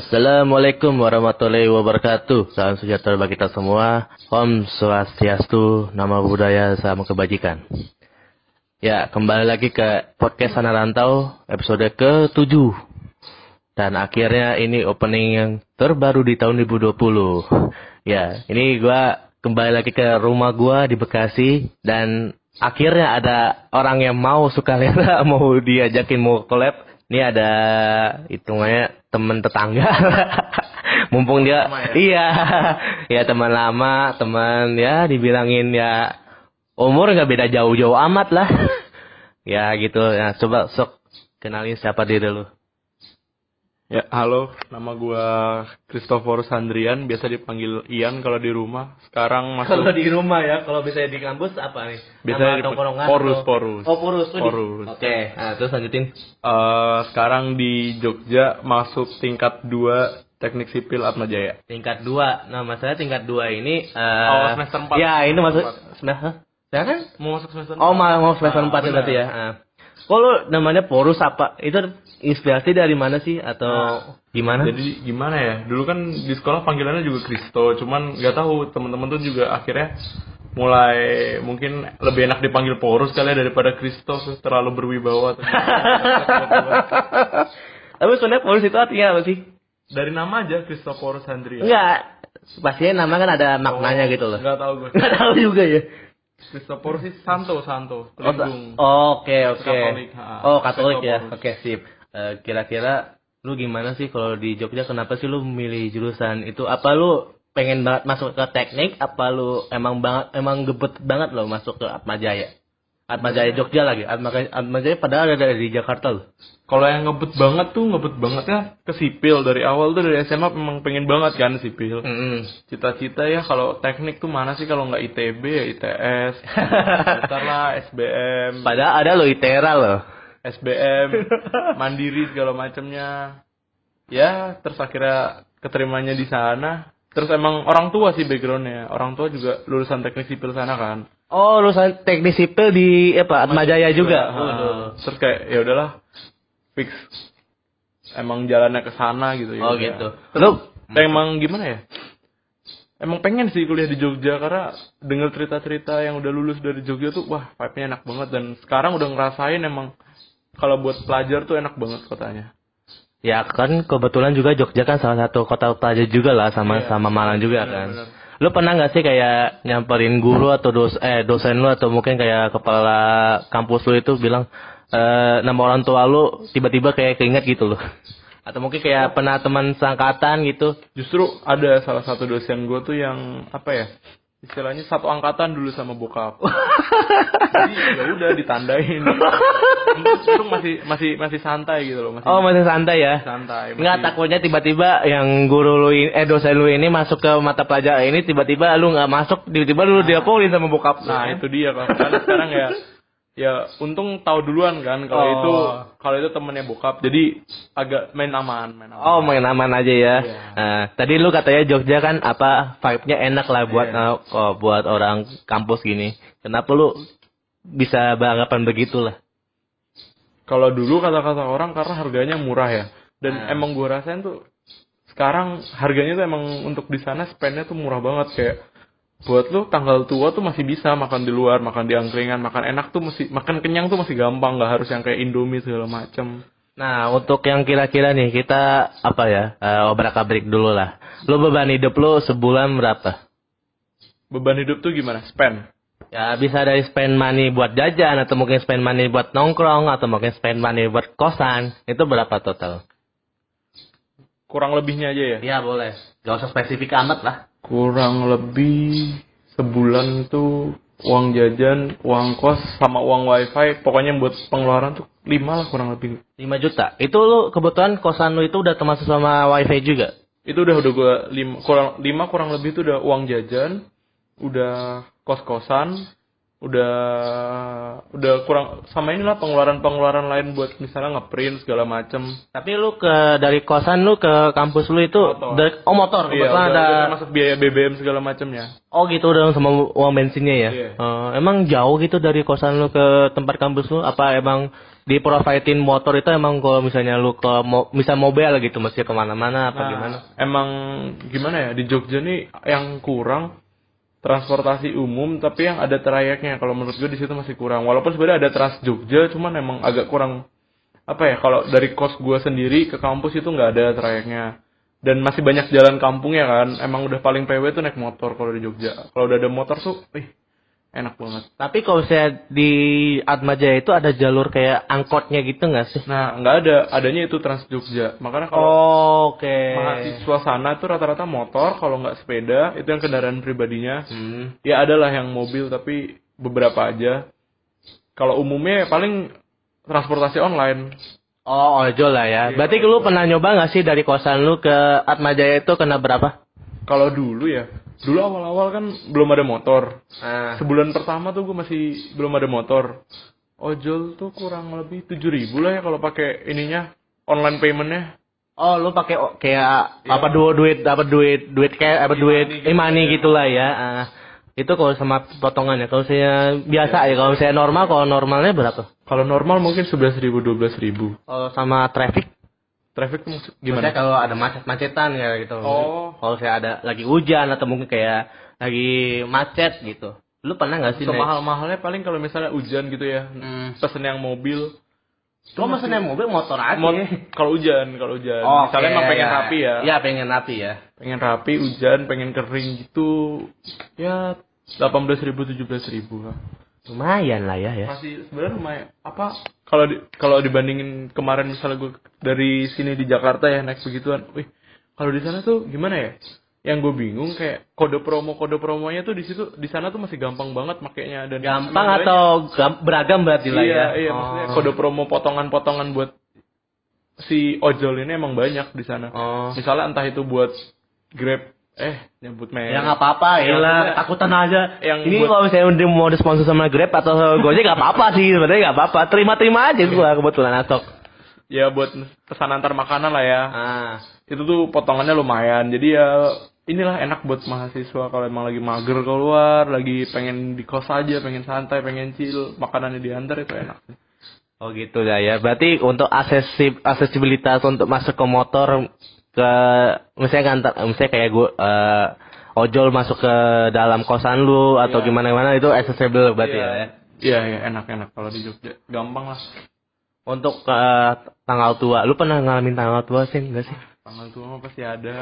Assalamualaikum warahmatullahi wabarakatuh. Salam sejahtera bagi kita semua. Om Swastiastu, nama budaya sama kebajikan. Ya, kembali lagi ke podcast Sana Rantau episode ke-7. Dan akhirnya ini opening yang terbaru di tahun 2020. Ya, ini gua kembali lagi ke rumah gua di Bekasi dan akhirnya ada orang yang mau suka lihat mau diajakin mau collab. Ini ada hitungannya teman tetangga. Mumpung dia Lama ya? iya, ya teman lama, teman ya dibilangin ya umur nggak beda jauh-jauh amat lah. ya gitu. Nah, coba sok kenalin siapa diri lu. Ya, halo, nama gua Christopher Sandrian, biasa dipanggil Ian kalau di rumah. Sekarang masuk Kalau di rumah ya, kalau bisa di kampus apa nih? Nama di- Porus, atau- Porus. Oh, Porus. Porus. Oke, nah, terus lanjutin. eh, sekarang di Jogja masuk tingkat 2 Teknik Sipil Atma Jaya. Tingkat 2. Nah, masalah tingkat 2 ini eh Oh, semester empat. Ya, ini masuk semester. Ya kan? Mau masuk semester Oh, mau semester Ah, 4 benar. berarti ya. Nah. Lu namanya Porus apa? Itu inspirasi dari mana sih atau gimana? Jadi gimana ya? Dulu kan di sekolah panggilannya juga Kristo, cuman nggak tahu teman-teman tuh juga akhirnya mulai mungkin lebih enak dipanggil Porus kali ya daripada Kristo terlalu berwibawa. Tapi sebenarnya Porus itu artinya apa sih? Dari nama aja Christopher Sandria. Enggak. Pastinya nama kan ada maknanya gitu loh. Nggak tahu gue. Enggak tahu juga ya. Christopher sih Santo Santo Oh, oh, Oke oke. Katolik, ha. Oh Katolik ya. Oke sip. Eh, Kira-kira lu gimana sih kalau di Jogja? Kenapa sih lu milih jurusan itu? Apa lu pengen banget masuk ke teknik? Apa lu emang banget emang gebet banget lo masuk ke Atma Jaya? Atma Jaya Jogja lagi. Atma, Atma Jaya padahal ada di Jakarta loh. Kalau yang ngebet banget tuh ngebet bangetnya ke sipil dari awal tuh dari SMA memang pengen banget kan sipil. Mm-mm. Cita-cita ya kalau teknik tuh mana sih kalau nggak ITB ya ITS. Bentar lah SBM, Padahal ada lo ITERA loh. SBM, mandiri segala macamnya. Ya terus akhirnya keterimanya di sana. Terus emang orang tua sih backgroundnya. Orang tua juga lulusan teknik sipil sana kan. Oh, lulusan teknik sipil di apa? Atma Jaya juga. Ha. Waduh. Terus kayak ya udahlah fix emang jalannya ke sana gitu ya. Oh gitu. Lu Emang gimana ya? Emang pengen sih kuliah di Jogja karena denger cerita-cerita yang udah lulus dari Jogja tuh wah vibe-nya enak banget dan sekarang udah ngerasain emang kalau buat pelajar tuh enak banget kotanya. Ya kan kebetulan juga Jogja kan salah satu kota pelajar juga lah sama Iya. sama Malang juga Benar, kan. benar. Lu pernah nggak sih kayak nyamperin guru atau dos eh dosen lu atau mungkin kayak kepala kampus lu itu bilang eh nama orang tua lu tiba-tiba kayak keinget gitu loh. Atau mungkin kayak pernah teman seangkatan gitu. Justru ada salah satu dosen gue tuh yang apa ya? Istilahnya satu angkatan dulu sama bokap. Jadi ya udah ditandain. Untung masih masih masih santai gitu loh, masih Oh masih santai ya. santai. Nggak masih- takutnya tiba-tiba yang guru lu ini, eh dosen lu ini masuk ke mata pelajaran ini tiba-tiba lu nggak masuk tiba-tiba lu dilaporin sama bokap. Nah kan? itu dia kan Karena sekarang ya ya untung tahu duluan kan kalau Oh. itu kalau itu temennya bokap jadi agak main aman main aman. Oh main aman aja ya. Iya. Nah, tadi lu katanya Jogja kan apa vibe-nya enak lah buat Iya. eh, oh, buat orang kampus gini. Kenapa lu bisa beranggapan begitulah? Kalau dulu kata-kata orang karena harganya murah ya dan Nah. emang gua rasain tuh sekarang harganya tuh emang untuk di sana spendnya tuh murah banget kayak buat lu tanggal tua tuh masih bisa makan di luar makan di angkringan makan enak tuh masih makan kenyang tuh masih gampang nggak harus yang kayak indomie segala macem Nah, untuk yang kira-kira nih kita apa ya? eh obrak abrik dulu lah. Lu beban hidup lu sebulan berapa? beban hidup tuh gimana spend Ya bisa dari spend money buat jajan atau mungkin spend money buat nongkrong atau mungkin spend money buat kosan. Itu berapa total? kurang lebihnya aja ya Ya boleh. Gak usah spesifik amat lah. kurang lebih sebulan tuh uang jajan, uang kos, sama uang wifi, pokoknya buat pengeluaran tuh lima lah kurang lebih. 5 juta. Itu lu kebetulan kosan lu itu udah termasuk sama wifi juga. Itu udah udah gua lima kurang lima kurang lebih tuh udah uang jajan, udah kos kosan, udah udah kurang sama inilah pengeluaran pengeluaran lain buat misalnya ngeprint segala macem. Tapi lu ke dari kosan lu ke kampus lu itu Motor. dari oh motor Iya, udah, ada udah termasuk biaya BBM segala macemnya. oh gitu udah sama uang bensinnya ya. Iya. Eh, emang jauh gitu dari kosan lu ke tempat kampus lu apa emang di providein motor itu emang kalau misalnya lu ke mo, misal mobil gitu mesti ke mana-mana apa Nah, gimana? Emang gimana ya di Jogja nih yang kurang transportasi umum tapi yang ada trayeknya. Kalau menurut gue di situ masih kurang. Walaupun sebenarnya ada Trans Jogja cuman emang agak kurang apa ya kalau dari kos gue sendiri ke kampus itu nggak ada trayeknya. Dan masih banyak jalan kampungnya kan. Emang udah paling PW tuh naik motor kalau di Jogja. Kalau udah ada motor tuh wih enak banget Tapi kalau saya di Atmajaya itu ada jalur kayak angkotnya gitu nggak sih? nah nggak ada adanya itu Trans Jogja makanya kalau Oh, Oke. mahasiswa sana tuh rata-rata motor kalau nggak sepeda itu yang kendaraan pribadinya Hmm. ya adalah yang mobil tapi beberapa aja kalau umumnya paling transportasi online Oh, ojol lah ya. Iya, Berarti lu pernah nyoba nggak sih dari kosan lu ke Atmajaya itu kena berapa? kalau dulu ya dulu awal-awal kan belum ada motor Ah. sebulan pertama tuh gue masih belum ada motor ojol tuh kurang lebih tujuh ribu lah ya kalau pakai ininya online paymentnya Oh, lu pakai kayak Iya. apa dua duit, dapat duit, duit kayak apa E-money duit gitu e-money ya. gitulah ya. Ah. itu kalau sama potongannya. Kalau saya biasa ya, kalau saya normal, kalau normalnya berapa? kalau normal mungkin sebelas ribu dua belas ribu Kalau sama traffic traffic tuh Maksudnya gimana kalau ada macet-macetan ya gitu. Oh. Kalau saya ada lagi hujan atau mungkin kayak lagi macet gitu. Lu pernah nggak sih semahal-mahalnya paling kalau misalnya hujan gitu ya Hmm. pesen yang mobil mesen naik mobil motor aja. Mo- kalau hujan kalau hujan Oh, misalnya oke, emang pengen ya. rapi ya Iya, pengen rapi ya. pengen rapi hujan pengen kering gitu ya delapan belas ribu tujuh belas ribu lah Lumayan lah ya ya. masih sebenarnya lumayan apa kalau di, kalau dibandingin kemarin misalnya gue dari sini di Jakarta ya naik begituan wih kalau di sana tuh gimana ya yang gue bingung kayak kode promo kode promonya tuh di situ di sana tuh masih gampang banget makainya dan Gampang atau gam- beragam berarti lah iya ya? iya Oh. maksudnya kode promo potongan-potongan buat si ojol ini emang banyak di sana Oh. misalnya entah itu buat grab eh nyebut merek Ya nggak apa-apa, ya lah, ketakutan aja. yang Ini buat- kalau misalnya udah mau disponsor sama Grab atau Gojek nggak apa-apa sih, sebenarnya nggak apa-apa. Terima-terima aja gua kebetulan asok. ya buat pesan antar makanan lah ya Ah. itu tuh potongannya lumayan jadi ya inilah enak buat mahasiswa kalau emang lagi mager keluar lagi pengen di kos aja pengen santai pengen chill makanannya diantar itu enak Oh gitu ya ya. Berarti untuk aksesib aksesibilitas untuk masuk ke motor ke misalnya kan misalnya kayak gua eh, ojol masuk ke dalam kosan lu atau Iya. gimana gimana itu accessible berarti Iya. ya. ya. iya iya enak enak kalau di Jogja gampang lah Untuk ke tanggal tua, lu pernah ngalamin tanggal tua sih enggak sih? tanggal tua mah pasti ada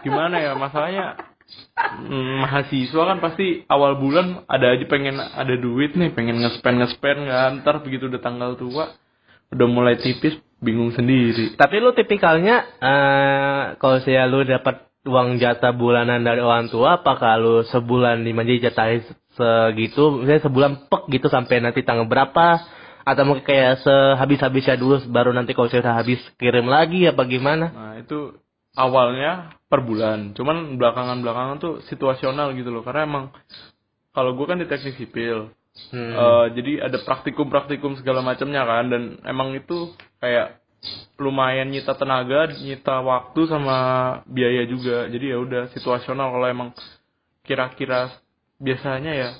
gimana ya masalahnya mm, mahasiswa kan pasti awal bulan ada aja pengen ada duit nih pengen nge-spend nge-spend kan ntar begitu udah tanggal tua udah mulai tipis bingung sendiri Tapi lu tipikalnya eh kalau saya lu dapat uang jatah bulanan dari orang tua, apakah lu sebulan dimanja jatah segitu, misalnya sebulan pek gitu sampai nanti tanggal berapa? Atau mungkin kayak sehabis-habisnya dulu baru nanti kalau saya habis kirim lagi apa gimana? Nah itu awalnya per bulan, cuman belakangan-belakangan tuh situasional gitu loh, karena emang kalau gue kan di teknik sipil, Hmm. eh, jadi ada praktikum-praktikum segala macamnya kan, dan emang itu kayak lumayan nyita tenaga, nyita waktu sama biaya juga, jadi ya udah situasional kalau emang kira-kira biasanya ya,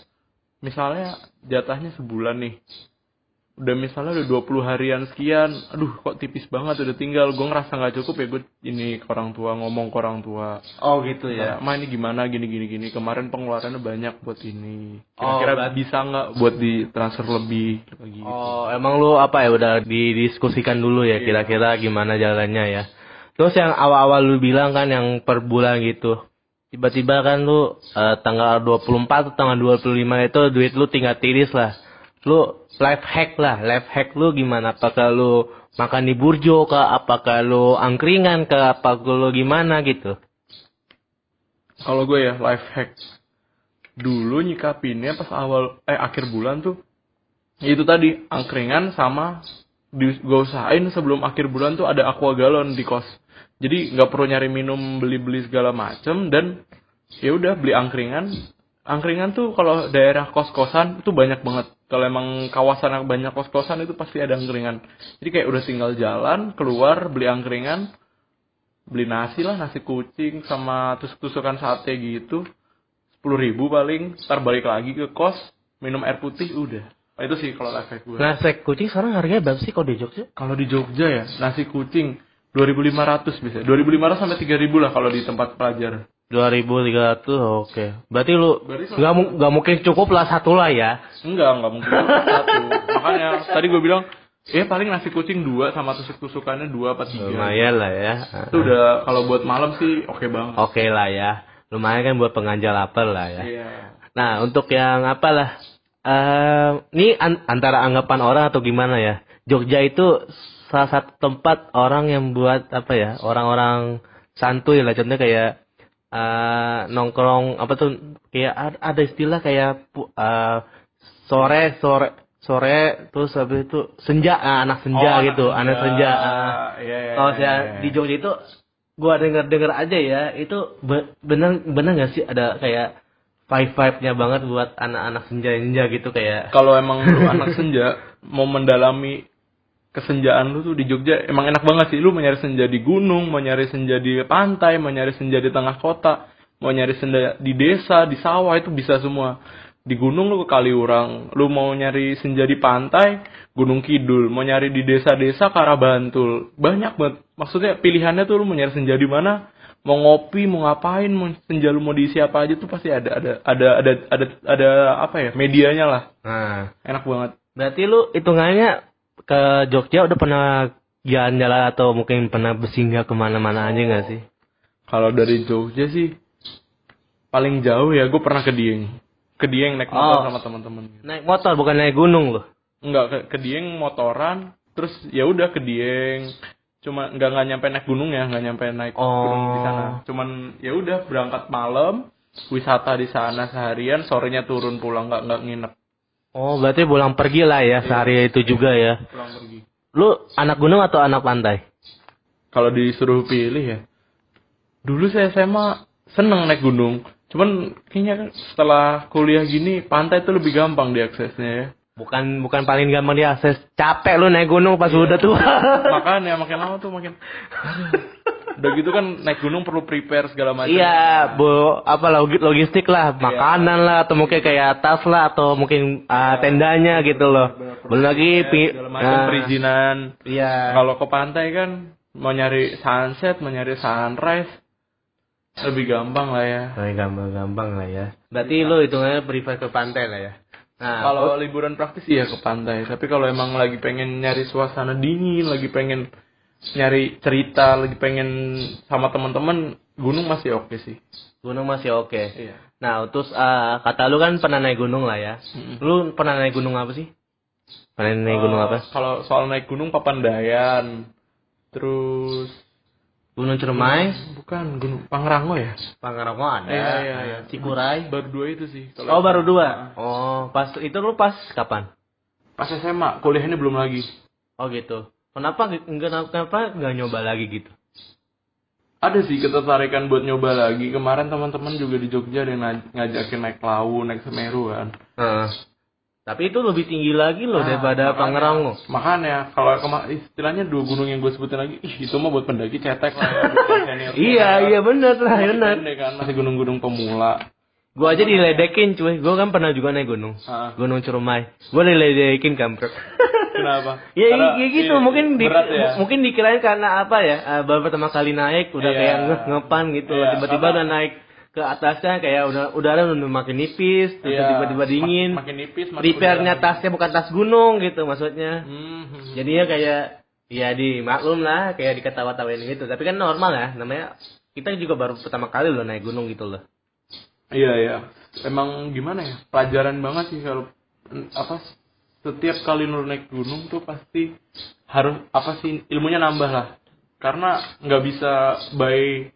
misalnya jatahnya sebulan nih, udah misalnya udah 20 harian sekian aduh kok tipis banget udah tinggal gue ngerasa nggak cukup ya gue ini ke orang tua ngomong ke orang tua Oh gitu ya ya. ma ini gimana gini gini gini kemarin pengeluarannya banyak buat ini Oh, kira-kira berarti- bisa nggak buat ditransfer lebih lagi gitu. Oh, emang lu apa ya udah didiskusikan dulu ya Iya. kira-kira gimana jalannya ya. Terus yang awal-awal lu bilang kan yang per bulan gitu. Tiba-tiba kan lu eh, tanggal 24 atau tanggal 25 itu duit lu tinggal tiris lah. Lu life hack lah, life hack lu gimana? Apakah lu makan di burjo kah? Apakah lu angkringan kah? Apa lu gimana gitu? kalau gue ya life hack dulu nyikapinnya pas awal eh akhir bulan tuh itu tadi angkringan sama di, gue usahain sebelum akhir bulan tuh ada aqua galon di kos jadi nggak perlu nyari minum beli-beli segala macem dan ya udah beli angkringan angkringan tuh kalau daerah kos-kosan itu banyak banget kalau emang kawasan yang banyak kos-kosan itu pasti ada angkringan jadi kayak udah tinggal jalan keluar beli angkringan beli nasi lah nasi kucing sama tusuk-tusukan sate gitu sepuluh ribu paling ntar balik lagi ke kos minum air putih udah Nah, itu sih kalau life hack gue. Nasi kucing sekarang harganya berapa sih kalau di Jogja? Kalau di Jogja ya, nasi kucing 2.500 bisa. 2.500 sampai 3.000 lah kalau di tempat pelajar. 2300 oke. Berarti lu Berarti nggak nggak mungkin cukup lah satu lah ya. Enggak, enggak mungkin satu. Makanya tadi gue bilang, ya paling nasi kucing dua sama tusuk-tusukannya dua apa tiga. Lumayan lah ya. Itu udah kalau buat malam sih oke banget. Oke lah ya. Lumayan kan buat penganjal lapar lah ya. Iya. Nah, untuk yang apalah eh ini an- antara anggapan orang atau gimana ya? Jogja itu salah satu tempat orang yang buat apa ya? Orang-orang santuy lah contohnya kayak eh nongkrong apa tuh kayak ad- ada istilah kayak eh, sore sore sore terus habis itu senja ah, anak senja Oh, gitu, anak senja. ah. Iya, iya, Kalau iya, saya di Jogja itu gua denger denger aja ya itu be- bener bener nggak sih ada kayak vibe vibe nya banget buat anak-anak senja senja gitu kayak kalau emang lu anak senja mau mendalami kesenjaan lu tuh di Jogja emang enak banget sih. Lu mau nyari senja di gunung mau nyari senja di pantai mau nyari senja di tengah kota mau nyari senja di desa di sawah itu bisa semua. Di gunung lu ke Kaliurang lu mau nyari senja di pantai Gunung Kidul mau nyari di desa-desa ke arah Bantul banyak banget. Maksudnya pilihannya tuh lu mau nyari senja di mana mau ngopi mau ngapain mau senja lu mau diisi apa aja tuh pasti ada ada ada ada ada ada apa ya medianya lah. Nah. Enak banget. Berarti lu hitungannya ke Jogja udah pernah jalan-jalan atau mungkin pernah bersinggah ke mana-mana aja nggak sih Kalau dari Jogja sih paling jauh ya gue pernah ke Dieng. Ke Dieng naik motor Oh. sama teman-teman. naik motor bukan naik gunung loh Enggak ke, ke Dieng motoran, terus ya udah ke Dieng. Cuma nggak nggak nyampe naik gunung ya, nggak nyampe naik gunung di sana. oh Cuman ya udah berangkat malam, wisata di sana seharian, sorenya turun pulang nggak nggak nginep, oh berarti pulang pergi lah ya sehari itu juga ya pulang pergi. lu anak gunung atau anak pantai Kalau disuruh pilih ya, dulu saya SMA seneng naik gunung. Cuman kayaknya setelah kuliah gini pantai tuh lebih gampang diaksesnya ya. Bukan bukan paling gampang diakses. Capek lu naik gunung pas udah tua. Makanya makin lama tuh makin. Udah gitu kan naik gunung perlu prepare segala macam. iya, bu apa logi- logistik lah, makanan lah atau mungkin kayak tas lah atau mungkin ah, tendanya gitu loh. Belum lagi segala macam ah, perizinan. Iya. Kalau ke pantai kan mau nyari sunset, mau nyari sunrise lebih gampang lah ya. Oh, gampang-gampang lah ya. Berarti lu hitungannya prefer ke pantai lah ya. Nah, Kalau liburan praktis iya ke pantai, tapi kalau emang lagi pengen nyari suasana dingin, lagi pengen nyari cerita, lagi pengen sama teman-teman, gunung masih oke sih. gunung masih oke. Iya. Nah, terus ah, kata lu kan pernah naik gunung lah ya. Mm-mm. Lu pernah naik gunung apa sih? Pernah naik gunung Eh, apa? Kalau soal naik gunung Papandayan, terus Gunung Cermai, bukan gunung Pangrango ya? Pangrango ada. Iya, iya, iya. Cikuray. Baru dua itu sih. Oh, baru dua. Oh, pas itu lu pas kapan? Pas SMA, kuliahnya belum lagi. Oh gitu. Kenapa nggak kenapa nggak nyoba lagi gitu? Ada sih ketertarikan buat nyoba lagi. Kemarin teman-teman juga di Jogja ada yang ngaj- ngajakin naik Lawu, naik Semeru kan. Heeh. Tapi itu lebih tinggi lagi loh Nah, daripada makanya- Pangrango. Makanya kalau istilahnya dua gunung yang gue sebutin lagi, ih itu mah buat pendaki cetek lah ya. Iya, semua. iya bener lah, pendek kan, masih gunung-gunung pemula. Gua aja diledekin cuy. Gua kan pernah juga naik gunung. Ah, Gunung Cermai. Gua diledekin kampret. kenapa? ya Karena kayak gitu ini mungkin di, ya. mungkin dikirain karena apa ya? eh, baru pertama kali naik udah Iya. kayak ngepan gitu. Iya, Tiba-tiba karena- udah naik ke atasnya kayak udah udara udah makin nipis, terus Iya. tiba-tiba dingin. Mak- makin nipis, makin udara. tasnya bukan tas gunung gitu maksudnya. Hmm, hmm, hmm. Jadinya kayak ya di maklum lah kayak diketawa-tawain gitu. Tapi kan normal ya namanya kita juga baru pertama kali loh naik gunung gitu loh. Iya iya. Emang gimana ya? Pelajaran banget sih kalau apa setiap kali lu naik gunung tuh pasti harus apa sih ilmunya nambah lah. Karena nggak bisa by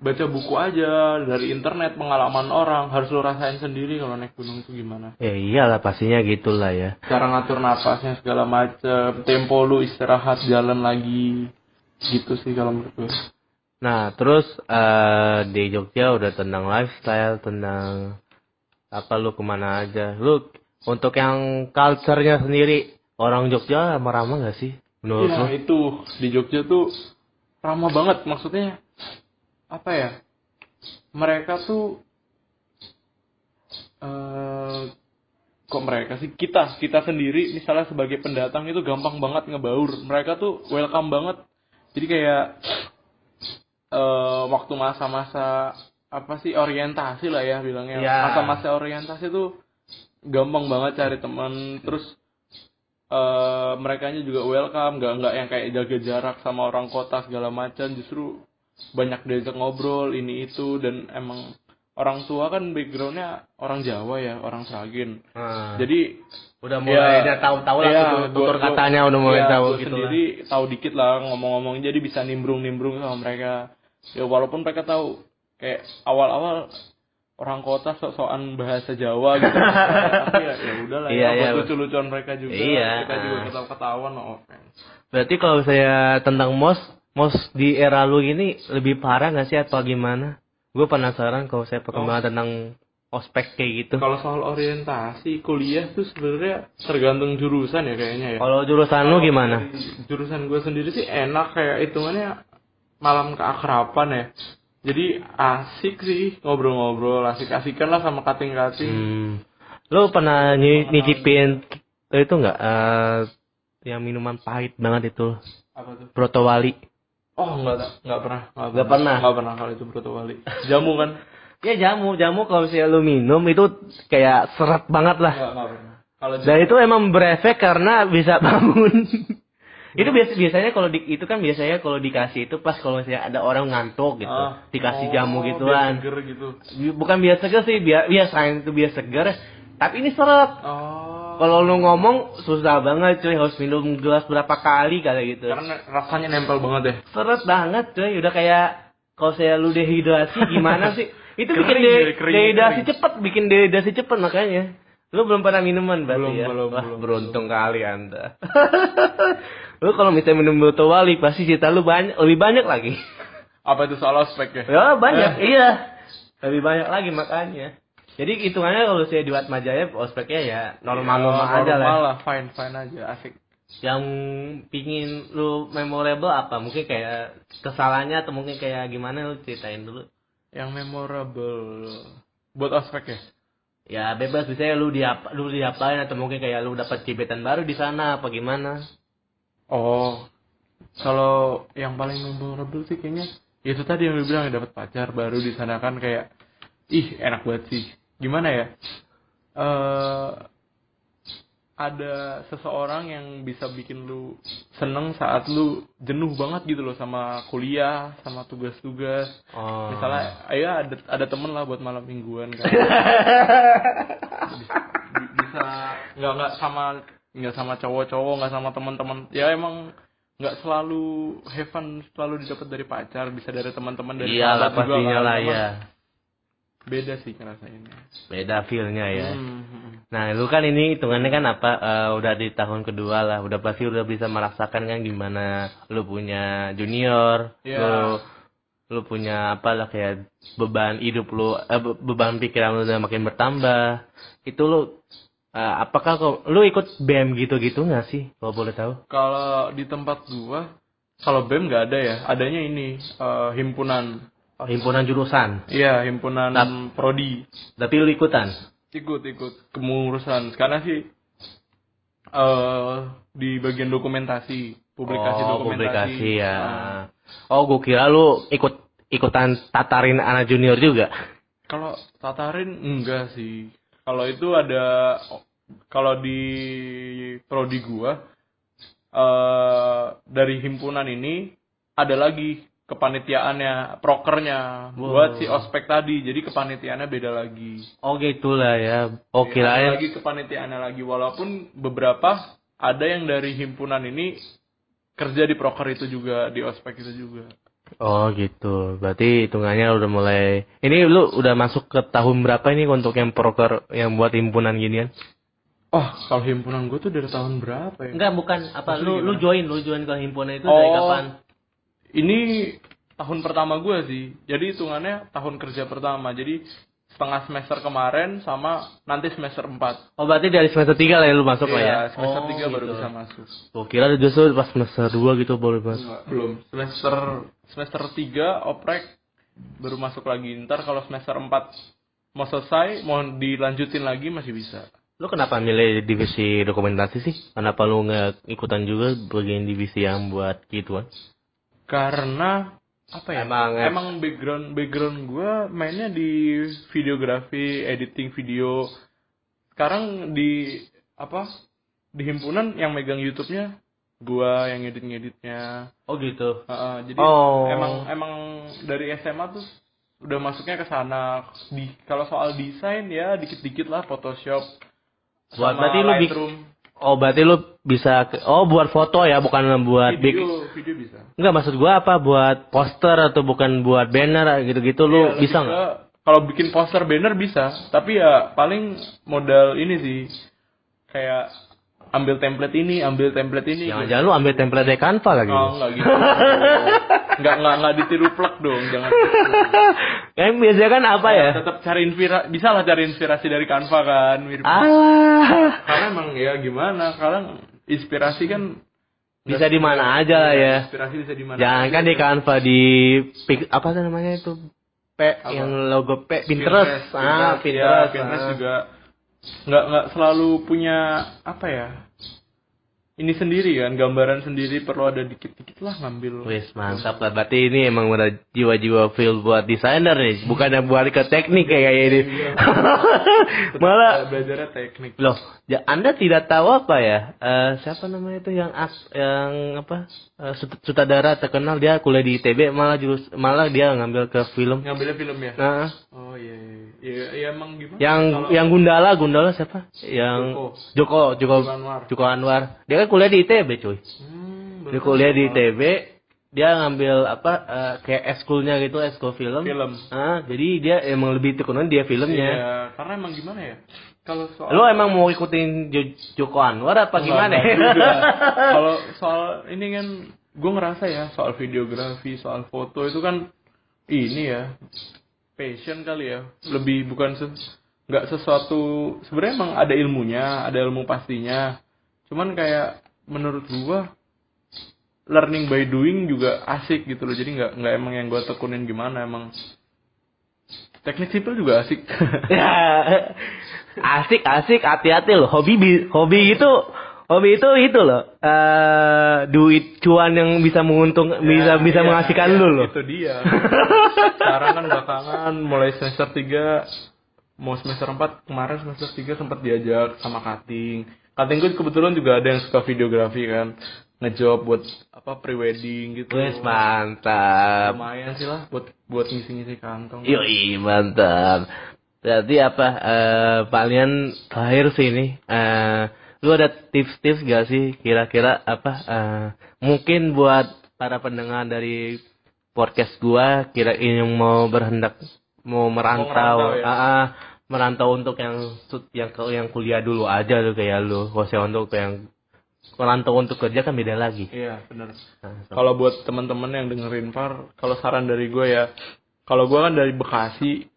baca buku aja dari internet pengalaman orang harus lu rasain sendiri kalau naik gunung itu gimana Ya iyalah pastinya gitulah ya. cara ngatur napasnya segala macem tempo lu istirahat jalan lagi gitu sih kalau menurut gue Nah, terus eh di Jogja udah tentang lifestyle, tentang apa lu ke mana aja. Lu untuk yang culture-nya sendiri, orang Jogja ramah-ramah gak sih? Menurut? Iya. itu di Jogja tuh ramah banget. Maksudnya apa ya? Mereka tuh eh kok mereka sih? Kita kita sendiri misalnya sebagai pendatang itu gampang banget ngebaur. Mereka tuh welcome banget. Jadi kayak eh waktu masa-masa apa sih orientasi lah ya bilangnya. Ya. masa-masa orientasi tuh gampang banget cari teman. Terus eh mereka juga welcome. Nggak nggak yang kayak jaga jarak sama orang kota segala macam. Justru banyak diajak ngobrol ini itu. Dan emang orang tua kan backgroundnya orang Jawa ya orang Sragen. Ah. jadi udah mulai Ya, dia tahu-tahu lah ya, tutur, tutur gua- katanya udah mulai ya, tahu gitu lah. sendiri tahu dikit lah ngomong-ngomong jadi bisa nimbrung-nimbrung sama mereka. Ya walaupun mereka tahu kayak awal-awal orang kota sok-sokan bahasa Jawa gitu tapi ya ya udahlah Iya, ya iya. lucu-lucuan mereka juga Iya, kita juga ah. ketawa-ketawa no offense Berarti kalau saya tentang mos, mos di era lu ini lebih parah nggak sih atau gimana? Gue penasaran kalau saya perkembangan tentang ospek kayak gitu. kalau soal orientasi kuliah tuh sebenarnya tergantung jurusan ya kayaknya ya Kalau jurusan lu gimana? Jurusan gue sendiri sih enak kayak hitungannya malam keakraban ya. Jadi asik sih ngobrol-ngobrol, asik-asikan lah sama kating-kating. Hmm. Lu pernah ny- nyicipin itu nggak? eh, yang minuman pahit banget itu, Apa tuh? Proto Wali. Oh enggak, enggak pernah. Nggak pernah? Enggak pernah kalau itu Broto Wali. Jamu kan? Ya jamu, jamu kalau misalnya lu minum itu kayak seret banget lah. Enggak, enggak pernah. Kalau Dan itu emang berefek karena bisa bangun. Itu biasa biasanya kalau di, itu kan biasanya kalau dikasih itu pas kalau misalnya ada orang ngantuk gitu, Ah. dikasih Oh, jamu biar gituan. seger gitu. Bukan biar seger sih, biar biar selain itu biar seger, tapi ini seret. Oh. Kalau lu ngomong susah banget cuy, harus minum gelas berapa kali kayak gitu. Karena rasanya nempel banget ya. Seret banget cuy, udah kayak kalau saya lu dehidrasi gimana sih? Itu bikin Kering de- ya, kering, dehidrasi kering. cepet, bikin dehidrasi cepet makanya. Lu belum pernah minuman berarti Belum, ya? belum, Wah, belum, beruntung kali Anda. lu kalau misalnya minum Broto Wali pasti cerita lu banyak, lebih banyak lagi. Apa itu soal ospek ya? ya banyak, iya. Lebih banyak lagi makanya. Jadi hitungannya kalau saya di Watmajaya ospeknya ya normal-normal Ya, aja lah. Normal lah, fine, fine aja, asik. Yang pingin lu memorable apa? Mungkin kayak kesalahannya atau mungkin kayak gimana lu ceritain dulu. Yang memorable buat ospek ya? Ya bebas bisa lu diapa lu diapain atau mungkin kayak lu dapat gebetan baru di sana apa gimana? Oh, kalau yang paling memorable sih kayaknya itu tadi yang bilang ya, dapat pacar baru di sana kan kayak ih enak banget sih. Gimana ya? eh ada seseorang yang bisa bikin lu seneng saat lu jenuh banget gitu loh sama kuliah, sama tugas-tugas. Oh. Misalnya, ayo ada ada temen lah buat malam mingguan kan. Bi- bisa nggak nggak sama nggak sama cowok-cowok nggak sama teman-teman ya emang nggak selalu have fun selalu didapat dari pacar bisa dari teman-teman dari Iyalah sahabat juga pastinya kan. lah ya. beda sih ngerasainnya Beda feelnya ya. Hmm. Nah, lu kan ini hitungannya kan apa eh, udah di tahun kedua lah, udah pasti udah bisa merasakan kan gimana lu punya junior, Iya. lu lu punya apa lah kayak beban hidup lu, eh, be- beban pikiran lu udah makin bertambah. Itu lu eh, apakah kok lu ikut BM gitu-gitu nggak sih? Kalau boleh tahu? kalau di tempat gua kalau bem nggak ada ya adanya ini eh, himpunan himpunan jurusan. iya himpunan Tap- prodi Tapi lu ikutan. ikut ikut kepengurusan sekarang sih eh di bagian dokumentasi publikasi oh, dokumentasi publikasi ya. Ah. Oh, gua kira lu ikut ikutan tatarin anak junior juga. Kalau tatarin enggak sih. Kalau itu ada kalau di prodi gua eh dari himpunan ini ada lagi kepanitiaannya, prokernya Wow. buat si ospek tadi. Jadi kepanitiaannya beda lagi. Oh gitulah ya. Oh Ada kirain lagi kepanitiaannya lagi walaupun beberapa ada yang dari himpunan ini kerja di proker itu juga, di ospek itu juga. Oh gitu. Berarti hitungannya udah mulai. Ini lu udah masuk ke tahun berapa ini untuk yang proker yang buat himpunan ginian? Oh, kalau himpunan gue tuh dari tahun berapa ya? Enggak, bukan apa Maksudnya lu lu join, lu join ke himpunan itu dari Oh. kapan? Ini tahun pertama gue sih. Jadi hitungannya tahun kerja pertama. Jadi setengah semester kemarin sama nanti semester 4. Oh, berarti dari semester 3 lah ya lu masuk lah ya. Iya, semester oh, 3 baru gitu. bisa masuk. Gua kira justru pas semester 2 gitu baru masuk. Enggak, belum. Semester semester 3 oprek baru masuk lagi. Ntar kalau semester 4 mau selesai, mau dilanjutin lagi masih bisa. Lu kenapa milih divisi dokumentasi sih? Kenapa lu nggak ikutan juga bagian divisi yang buat gituan? Karena apa ya? Emang- emang background background gue mainnya di videografi, editing video. Sekarang di apa? Di himpunan yang megang YouTube-nya gua yang ngedit-ngeditnya. Oh gitu. Heeh, jadi Oh. emang emang dari SMA tuh udah masuknya ke sana. Di kalau soal desain ya dikit-dikit lah Photoshop. Buat sama berarti lu. Oh berarti lu bisa ke- oh buat foto ya bukan buat big video, video bisa. Enggak maksud gua apa buat poster atau bukan buat banner gitu-gitu lu Iya, lebih bisa nggak? Kalau bikin poster banner bisa, tapi ya paling modal ini sih kayak ambil template ini, ambil template ini. Jangan-jangan lu ambil template dari Canva lagi. Oh, enggak gitu. enggak enggak enggak ditiru plak dong, jangan. Yang biasanya kan apa ya? Tetap cari inspirasi, bisa lah cari inspirasi dari Canva kan, mirip. Alah. Karena emang ya gimana, kadang inspirasi kan Bisa di mana aja lah ya. Inspirasi bisa di mana? Jangan kan di Canva di apa tuh namanya itu? P Apa? yang logo P Pinterest. Ah, Pinterest, Pinterest. ya, Pinterest ah. juga nggak nggak selalu punya apa ya ini sendiri kan gambaran sendiri perlu ada dikit-dikit lah ngambil Wis mantap lah. Berarti ini emang udah jiwa-jiwa feel buat desainer nih, bukan yang buat ke teknik kayak ini. Malah belajarnya teknik Loh, ya Anda tidak tahu apa ya? Eh, siapa namanya itu yang as, yang apa? sut- sutradara terkenal dia kuliah di ITB malah jurus malah dia ngambil ke film. ngambilnya film ya Nah, oh iya iya iya ya, emang gimana yang Kalau- yang Gundala, Gundala siapa? Yang Joko, Joko, Joko Anwar. Joko Anwar. Dia kan kuliah di ITB, cuy. hmm, Dia kuliah di ITB, dia ngambil apa eh, kayak eskulnya gitu, eskul film. film Ah, jadi dia emang lebih tekunan dia filmnya. Iya, karena emang gimana ya kalau soal Lo emang mau ikutin Jo- Joko Anwar apa Enggak, gimana? juga. Kalau soal ini kan gue ngerasa ya soal videografi, soal foto itu kan ini ya passion kali ya. Lebih bukan ses- nggak sesuatu sebenarnya emang ada ilmunya, ada ilmu pastinya. Cuman kayak menurut gua learning by doing juga asik gitu loh. Jadi nggak nggak emang yang gua tekunin gimana emang teknik sipil juga asik. ya asik asik hati-hati loh hobi bi- hobi itu hobi itu itu loh eh duit cuan yang bisa menguntung bisa Ya, bisa iya, menghasilkan iya, lu loh Itu dia. Sekarang kan belakangan mulai semester 3 mau semester 4 kemarin semester 3 sempat diajak sama cutting. Cutting gue kebetulan juga ada yang suka videografi kan. Ngejob buat apa prewedding gitu. wes mantap Lumayan sih lah buat buat ngisi-ngisi kantong. yoi mantap berarti apa eh kalian terakhir sih ini eh lu ada tips-tips gak sih kira-kira apa eh mungkin buat para pendengar dari podcast gua kira ini yang mau berhendak mau merantau, merantau ya. ah, ah, merantau untuk yang yang ke- yang kuliah dulu aja lu kayak lu khususnya untuk yang merantau untuk kerja kan beda lagi Iya, benar. Nah, so- Kalau buat teman-teman yang dengerin Far, kalau saran dari gue ya, kalau gue kan dari Bekasi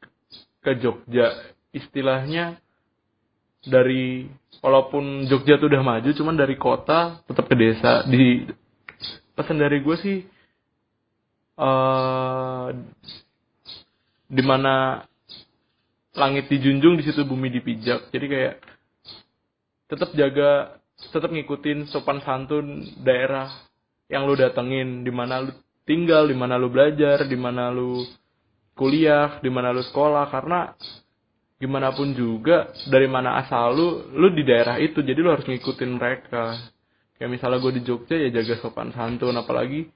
ke Jogja, istilahnya dari walaupun Jogja tuh udah maju, cuman dari kota tetap ke desa. Di pesan dari gue sih, eh di mana langit dijunjung di situ bumi dipijak. Jadi kayak tetap jaga, tetap ngikutin sopan santun daerah yang lu datengin, di mana lu tinggal, di mana lu belajar, di mana lu kuliah, di mana lu sekolah karena gimana pun juga dari mana asal lu, lu di daerah itu, jadi lu harus ngikutin mereka. Kayak misalnya gue di Jogja ya jaga sopan santun, apalagi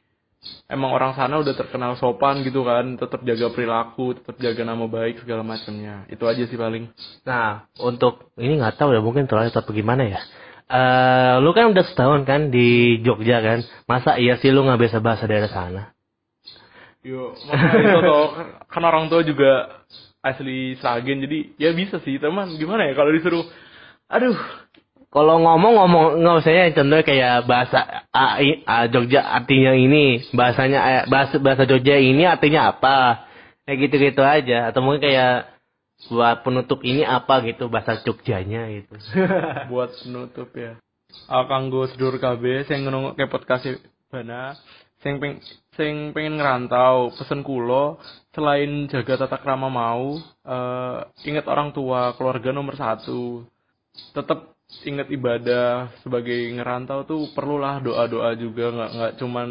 emang orang sana udah terkenal sopan gitu kan, tetap jaga perilaku, tetap jaga nama baik segala macamnya. Itu aja sih paling. Nah, untuk ini nggak tahu ya mungkin terakhir atau gimana ya. Eh, lu kan udah setahun kan di Jogja kan. Masa iya sih lu nggak bisa bahasa daerah sana? Yo, makanya itu toh, kan orang tua juga asli Sragen jadi ya bisa sih teman gimana ya kalau disuruh aduh Kalau ngomong ngomong nggak usah ya contohnya kayak bahasa ah, i- ah, Jogja artinya ini, bahasanya eh, bahasa bahasa Jogja ini artinya apa? Kayak gitu-gitu aja atau mungkin kayak buat penutup ini apa gitu bahasa Jogjanya gitu. buat penutup ya Ah, kanggo sedulur KB sing ngrungok ke podcast bana sing peng sing pengen ngerantau pesen kulo selain jaga tata krama mau eh ingat orang tua keluarga nomor satu tetap ingat ibadah sebagai ngerantau tuh perlulah doa doa juga nggak nggak cuman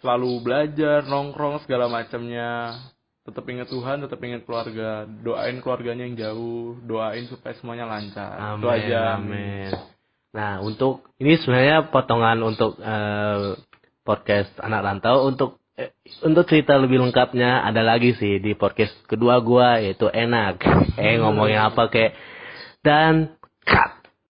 selalu belajar nongkrong segala macamnya tetap ingat Tuhan tetap ingat keluarga doain keluarganya yang jauh doain supaya semuanya lancar itu Amin, aja amin. Nah, untuk ini sebenarnya potongan untuk eh, podcast anak rantau untuk eh, untuk cerita lebih lengkapnya ada lagi sih di podcast kedua gua yaitu enak. Eh ngomongin apa kayak dan cut.